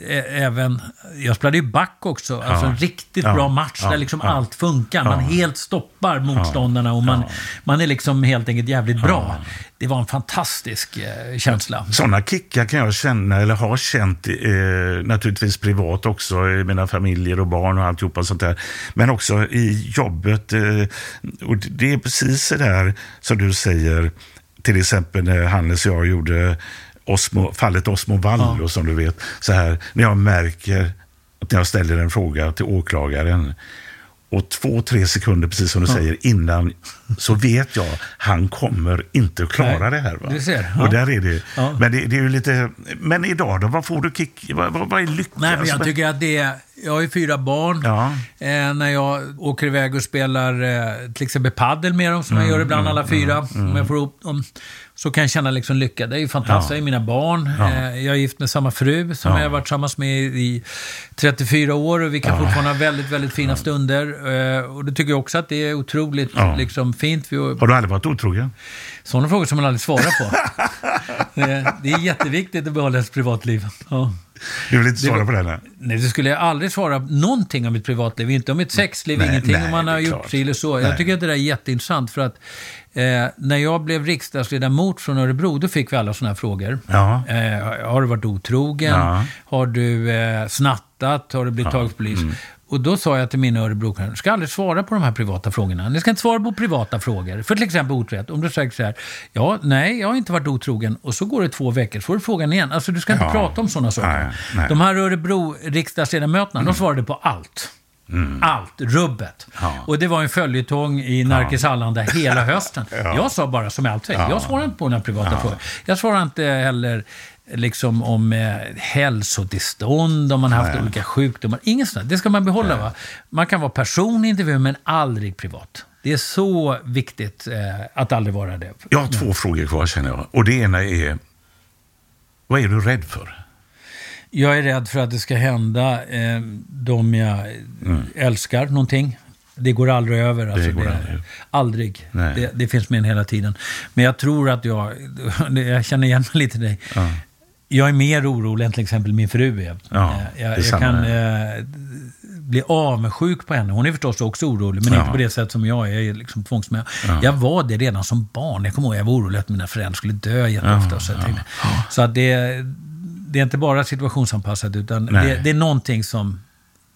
eh, även... Jag spelade ju back också. Alltså en riktigt Ja. bra match Ja. där liksom Ja. allt funkar. Man Ja. helt stoppar motståndarna och man, man är liksom helt enkelt jävligt bra. Det var en fantastisk eh, känsla. Sådana kickar kan jag känna, eller har känt, eh, naturligtvis privat också, i mina familjer och barn och alltihopa sånt där. Men också i jobbet. Eh, och det är precis det där som du säger, till exempel när Hannes och jag gjorde Osmo, fallet Osmo Vallo, som du vet. Så här, när jag märker att när jag ställer en fråga till åklagaren och två, tre sekunder, precis som du Ja. säger, innan så vet jag han kommer inte att klara Nej, det här. Va? du ser, ja. Och där är det. Ja. Men det, det är ju lite... Men idag då? Vad får du kick? Vad, vad, vad är lycka? Nej, men jag Alltså, tycker att det är... Jag har ju fyra barn. Ja. Eh, när jag åker iväg och spelar eh, till exempel paddel med dem, som Mm, jag gör ibland alla fyra, om jag får ihop dem, så kan jag känna liksom lycka. Det är ju fantastiskt. Ja. Det är mina barn. Ja. Eh, jag är gift med samma fru som Ja. jag har varit tillsammans med i 34 år och vi kan Ja. fortfarande ha väldigt, väldigt fina stunder. Eh, och det tycker jag också att det är otroligt liksom, fint. Vi, Har du aldrig varit otrogen? Sådana frågor som man aldrig svarar på. det, det är jätteviktigt att behålla ett privatliv. Ja. Du vill inte Det svara var- på den? här? Nej, det skulle jag aldrig svara någonting om mitt privatliv. Inte om mitt sexliv, Nej, ingenting nej, om man har det gjort klart. si eller så. Nej. Jag tycker att det där är jätteintressant för att eh, när jag blev riksdagsledamot från Örebro, då fick vi alla sådana här frågor. Ja. Eh, har du varit otrogen? Ja. Har du eh, snattat? Har du blivit tagen för polis? Och då sa jag till mina Örebrokompisar, ni ska aldrig svara på de här privata frågorna. Ni ska inte svara på privata frågor. För till exempel otrohet. Om du säger så här, ja, nej, jag har inte varit otrogen. Och så går det två veckor, så får du frågan igen. Alltså, du ska inte Ja. prata om sådana saker. Nej, nej. De här Örebro-riksdagsledamöterna, de svarade på allt. Allt, rubbet. Ja. Och det var en följetong i Närkes Allanda hela hösten. Ja. Jag sa bara som jag alltid säger, Ja. jag svarar inte på några privata frågor. Jag svarar inte heller liksom om eh, hälsotillstånd, om man har haft Nej. olika sjukdomar. Inget sånt. Det ska man behålla. Va? Man kan vara person i intervjun, men aldrig privat. Det är så viktigt eh, att aldrig vara det. Jag har två frågor kvar känner jag. Och det ena är, vad är du rädd för? Jag är rädd för att det ska hända eh, de jag älskar någonting. Det går aldrig över. Alltså, går aldrig över. aldrig. Nej. Det, det finns med en hela tiden. Men jag tror att jag, jag känner igen mig lite i dig. Ja. Jag är mer orolig än till exempel min fru är. Ja, Eh, jag, jag kan eh, bli avundsjuk på henne. Hon är förstås också orolig, men Ja. inte på det sätt som jag är. Jag är liksom. Ja. Jag var det redan som barn. Jag kommer ihåg jag var orolig att mina föräldrar skulle dö jätteofta. Ja, så så att det, det är inte bara situationsanpassat, utan det, det är någonting som,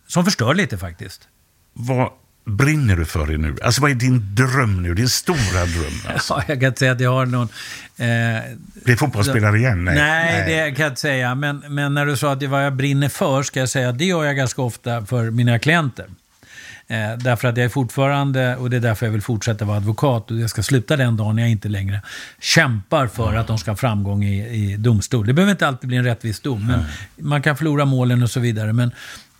som förstör lite faktiskt. Vad brinner du för i nu? Alltså vad är din dröm nu? Din stora dröm? Alltså. Ja, jag kan inte säga att jag har någon... Eh, Bli fotbollsspelare igen? Nej. Nej, det kan jag inte säga. Men, men när du sa att det vad jag brinner för, ska jag säga att det gör jag ganska ofta för mina klienter. Eh, därför att jag är fortfarande, och det är därför jag vill fortsätta vara advokat, och jag ska sluta den dagen jag inte längre kämpar för att de ska ha framgång i, i domstol. Det behöver inte alltid bli en rättvis dom, men man kan förlora målen och så vidare. Men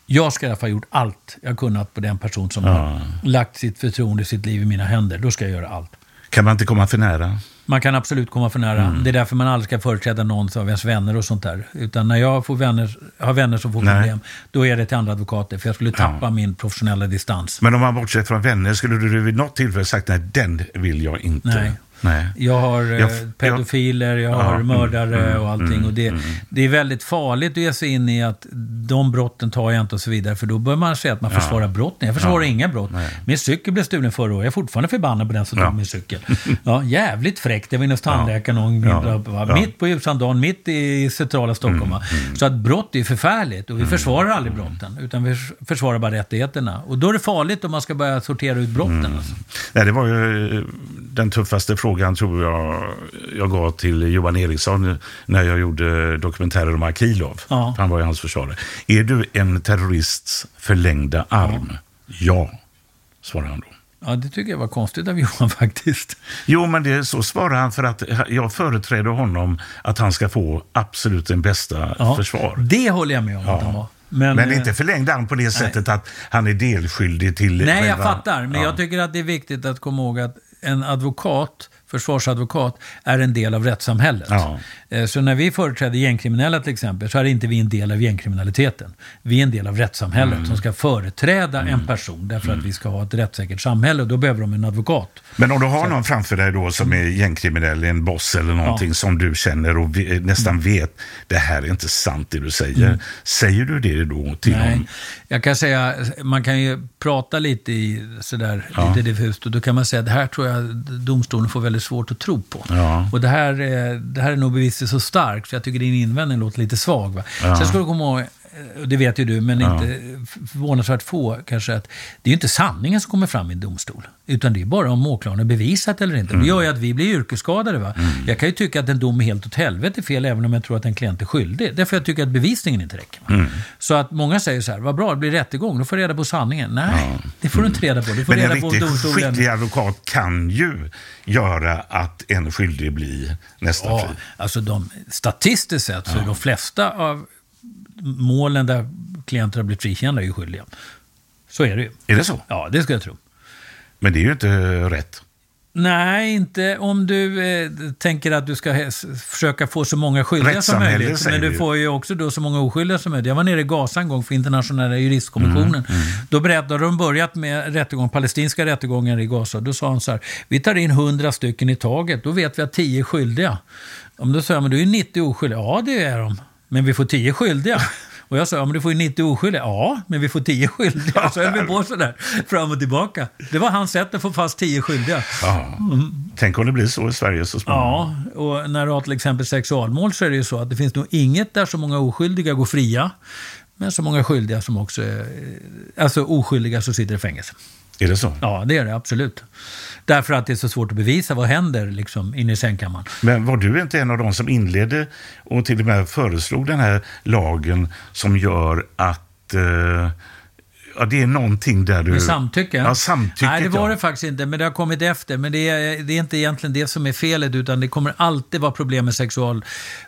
jag ska i alla fall ha gjort allt jag kunnat på den person som har lagt sitt förtroende, sitt liv i mina händer. Då ska jag göra allt. Kan man inte komma för nära? Man kan absolut komma för nära. Mm. Det är därför man aldrig ska företräda någon av ens vänner och sånt där. Utan när jag får vänner, har vänner som får Nej. problem, då är det till andra advokater. För jag skulle tappa Ja. min professionella distans. Men om man bortser från vänner, skulle du vid något tillfälle sagt nej, den vill jag inte? Nej. Nej. Jag har eh, Jag- pedofiler, jag Ja, har mm, mördare mm, och allting. mm, och det, mm. det är väldigt farligt att ge sig in i att de brotten tar jag inte och så vidare. För då börjar man säga att man Ja. försvarar brotten. Jag försvarar Ja. inga brott. Nej. Min cykel blev stulen förra året. Jag är fortfarande förbannad på den som tog min cykel. Ja, jävligt fräckt. Jag var inne hos tandläkaren någon Ja. Mm, mitt på ljusan dagen, mitt i centrala Stockholm. va? Så att brott är förfärligt och vi försvarar aldrig brotten. Utan vi försvarar bara rättigheterna. Och då är det farligt om man ska börja sortera ut brotten. Mm. Alltså. Nej, det var ju eh, den tuffaste frågan tror jag jag gav till Johan Eriksson när jag gjorde dokumentärer om Akilov. Ja. Han var ju hans försvarare. Är du en terrorists förlängda arm? Ja, svarade han då. Ja, det tycker jag var konstigt av Johan faktiskt. Jo, men det, så svarar han för att jag företräder honom att han ska få absolut den bästa Ja, försvar. Det håller jag med om att han var. Men, Men, eh, inte förlängd arm på det sättet att han är delskyldig till... Nej, jag själva- fattar. Men Ja. jag tycker att det är viktigt att komma ihåg att en advokat, försvarsadvokat, är en del av rättssamhället. Ja. Eh, Så när vi företräder gängkriminella till exempel, så är inte vi en del av gängkriminaliteten. Vi är en del av rättssamhället Mm. som ska företräda en person därför att vi ska ha ett rättssäkert samhälle och då behöver de en advokat. Men om du har någon framför dig då som är gängkriminell, en boss eller någonting Ja. som du känner och ve- nästan vet, det här är inte sant det du säger. Mm. Säger du det då till Nej, honom? jag kan säga, man kan ju prata lite i sådär, Ja. lite diffust och då kan man säga att det här tror jag domstolen får väldigt svårt att tro på. Ja. Och det här, är- det här är nog bevisligen så starkt så jag tycker din invändning låter lite svag. Va? Ja. Sen ska du komma ihåg, det vet ju du, men Ja. inte förvånansvärt få kanske, att det är ju inte sanningen som kommer fram i en domstol. Utan det är bara om åklagaren har bevisat eller inte. Mm. Det gör ju att vi blir yrkesskadade. Va? Jag kan ju tycka att en dom är helt åt helvete fel, även om jag tror att en klient är skyldig. Därför jag tycker att bevisningen inte räcker. Mm. Så att många säger så här, vad bra, det blir rättegång, då får du reda på sanningen. Nej, det får du inte reda på. Du får Men en reda på riktigt domstolen. skicklig advokat kan ju göra att en skyldig blir nästan Ja, fri. alltså de, statistiskt sett så är de flesta av målen där klienter har blivit frikända är ju skyldiga. Så är det ju. Är det så? Ja, det ska jag tro. Men det är ju inte rätt. Nej, inte om du eh, tänker att du ska försöka få så många skyldiga som möjligt. Men du får ju också då så många oskyldiga som möjligt. Jag var nere i Gaza en gång för internationella juristkommissionen. Mm, Då berättade de börjat med rättegång, palestinska rättegångar i Gaza. Då sa han så här, vi tar in 100 stycken i taget, då vet vi att 10 är skyldiga. Om då sa jag, men du är 90 oskyldiga. Ja, det är de. Men vi får tio skyldiga. Och jag sa, ja men du får ju 90 oskyldiga. Ja, men vi får 10 skyldiga. Så höll vi på sådär, fram och tillbaka. Det var hans sätt att få fast 10 skyldiga. Ja. Tänk om det blir så i Sverige så småningom. Ja, och när du har till exempel sexualmål så är det ju så att det finns nog inget där så många oskyldiga går fria, men så många skyldiga som också är, alltså oskyldiga som sitter i fängelse. Är det så? Ja, det är det absolut. Därför att det är så svårt att bevisa vad händer liksom, inne i sängkammaren. Men var du inte en av de som inledde och till och med föreslog den här lagen som gör att eh, ja, det är någonting där du... Med samtycke? Ja, samtycke. Nej, det var ja. det faktiskt inte, men det har kommit efter. Men det är, det är inte egentligen det som är felet, utan det kommer alltid vara problem med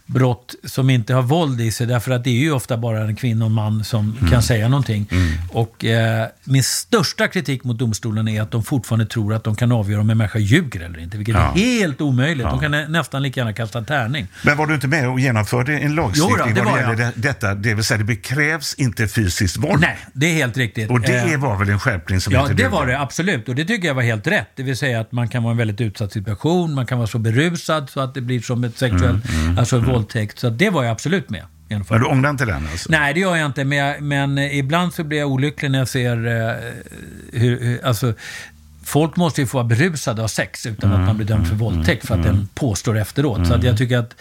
sexualbrott som inte har våld i sig. Därför att det är ju ofta bara en kvinna och en man som Mm. kan säga någonting. Och eh, min största kritik mot domstolen är att de fortfarande tror att de kan avgöra om en människa ljuger eller inte, vilket Ja. är helt omöjligt. Ja. De kan nä- nästan lika gärna kasta en tärning. Men var du inte med och genomförde en lagstiftning Jo då, det vad det gäller jag. det, detta? Det vill säga, det krävs inte fysiskt våld. Nej, det är helt riktigt. Och det Eh, var väl en skärpning som Ja, inte det var det absolut. Och det tycker jag var helt rätt. Det vill säga att man kan vara i en väldigt utsatt situation, man kan vara så berusad så att det blir som ett sexuellt, Mm, mm, alltså en mm. Våldtäkt. Så det var jag absolut med. Men du ångrar inte den alltså? Nej, det gör jag inte. Men, jag, men ibland så blir jag olycklig när jag ser eh, hur, hur, alltså, Folk måste ju få vara berusade av sex utan Mm, att man blir dömd för våldtäkt för att den påstår efteråt. Så att jag tycker att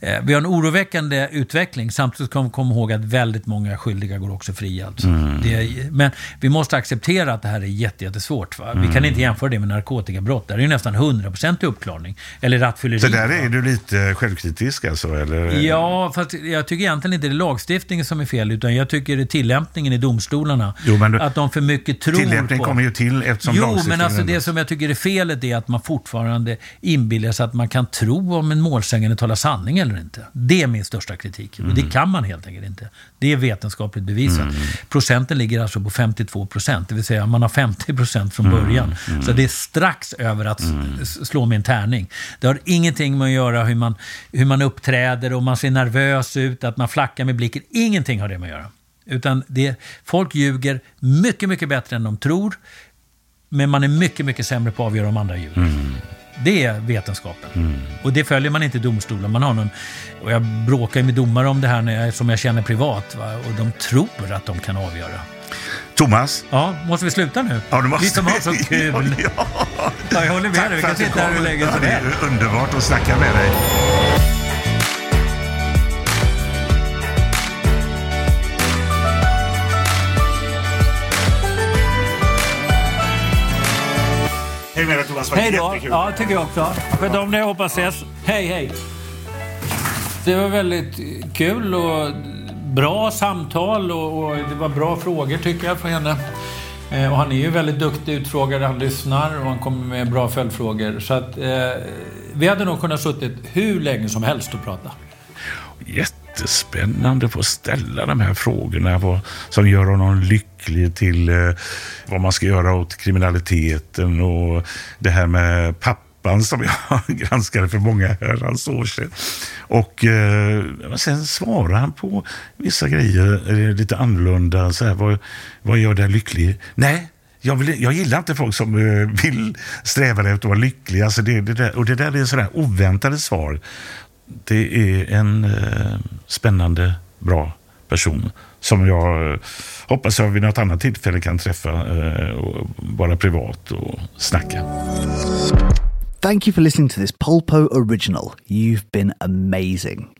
eh, vi har en oroväckande utveckling. Samtidigt ska vi komma ihåg att väldigt många skyldiga går också fria. Alltså. Mm. Är, men vi måste acceptera att det här är jätte, jättesvårt. Va? Vi kan Mm. inte jämföra det med narkotikabrott. Där är det ju nästan 100% uppklarning. Eller rattfylleri. Så där är du lite självkritisk alltså? Eller? Ja, fast jag tycker egentligen inte det är lagstiftningen som är fel, utan jag tycker det är tillämpningen i domstolarna. Jo, men du- att de för mycket tror Tillämpning på... kommer ju till eftersom Jo, men lagstiftningen alltså det som jag tycker är felet är att man fortfarande inbillar sig att man kan tro om en målsägande talar sanning eller inte. Det är min största kritik. Och det kan man helt enkelt inte. Det är vetenskapligt bevisat. Mm. Procenten ligger alltså på 52 procent, det vill säga man har 50 procent från Mm, början. mm. Så det är strax över att s- slå med en tärning. Det har ingenting med att göra hur man, hur man uppträder, och man ser nervös ut, att man flackar med blicken. Ingenting har det med att göra. Utan det, folk ljuger mycket, mycket bättre än de tror. Men man är mycket, mycket sämre på att avgöra om andra ljuger. Mm. Det är vetenskapen. Och det följer man inte i domstolen. Man har någon, och jag bråkar med domare om det här när jag, som jag känner privat. Va? Och de tror att de kan avgöra. Thomas? Ja, måste vi sluta nu? Ja, du måste. Vi som har så kul. ja, Ja, jag håller med dig. Vi kan sitta här hur länge som Ja, det helst. är underbart att snacka med dig. Hej med dig Thomas, Hej då. Ja, tycker jag också. Sköt om dig, hoppas ses. Hej, hej. Det var väldigt kul och bra samtal och, och det var bra frågor tycker jag från henne. Eh, och han är ju väldigt duktig utfrågare, han lyssnar och han kommer med bra följdfrågor. Så att eh, vi hade nog kunnat suttit hur länge som helst och prata. Jättespännande att få ställa de här frågorna vad, som gör honom lycklig till eh, vad man ska göra åt kriminaliteten och det här med pappan som jag granskade för många herrans år sedan. Och eh, sen svarar han på vissa grejer eh, lite annorlunda. Så här, vad, vad gör dig lycklig? Nej, jag, vill, jag gillar inte folk som eh, vill sträva efter att vara lyckliga. Alltså det, det där, och det där är sådär oväntade svar. Det är en eh, spännande, bra person som jag eh, hoppas jag vid något annat tillfälle kan träffa eh, och vara privat och snacka. Thank you for listening to this Polpo original. You've been amazing.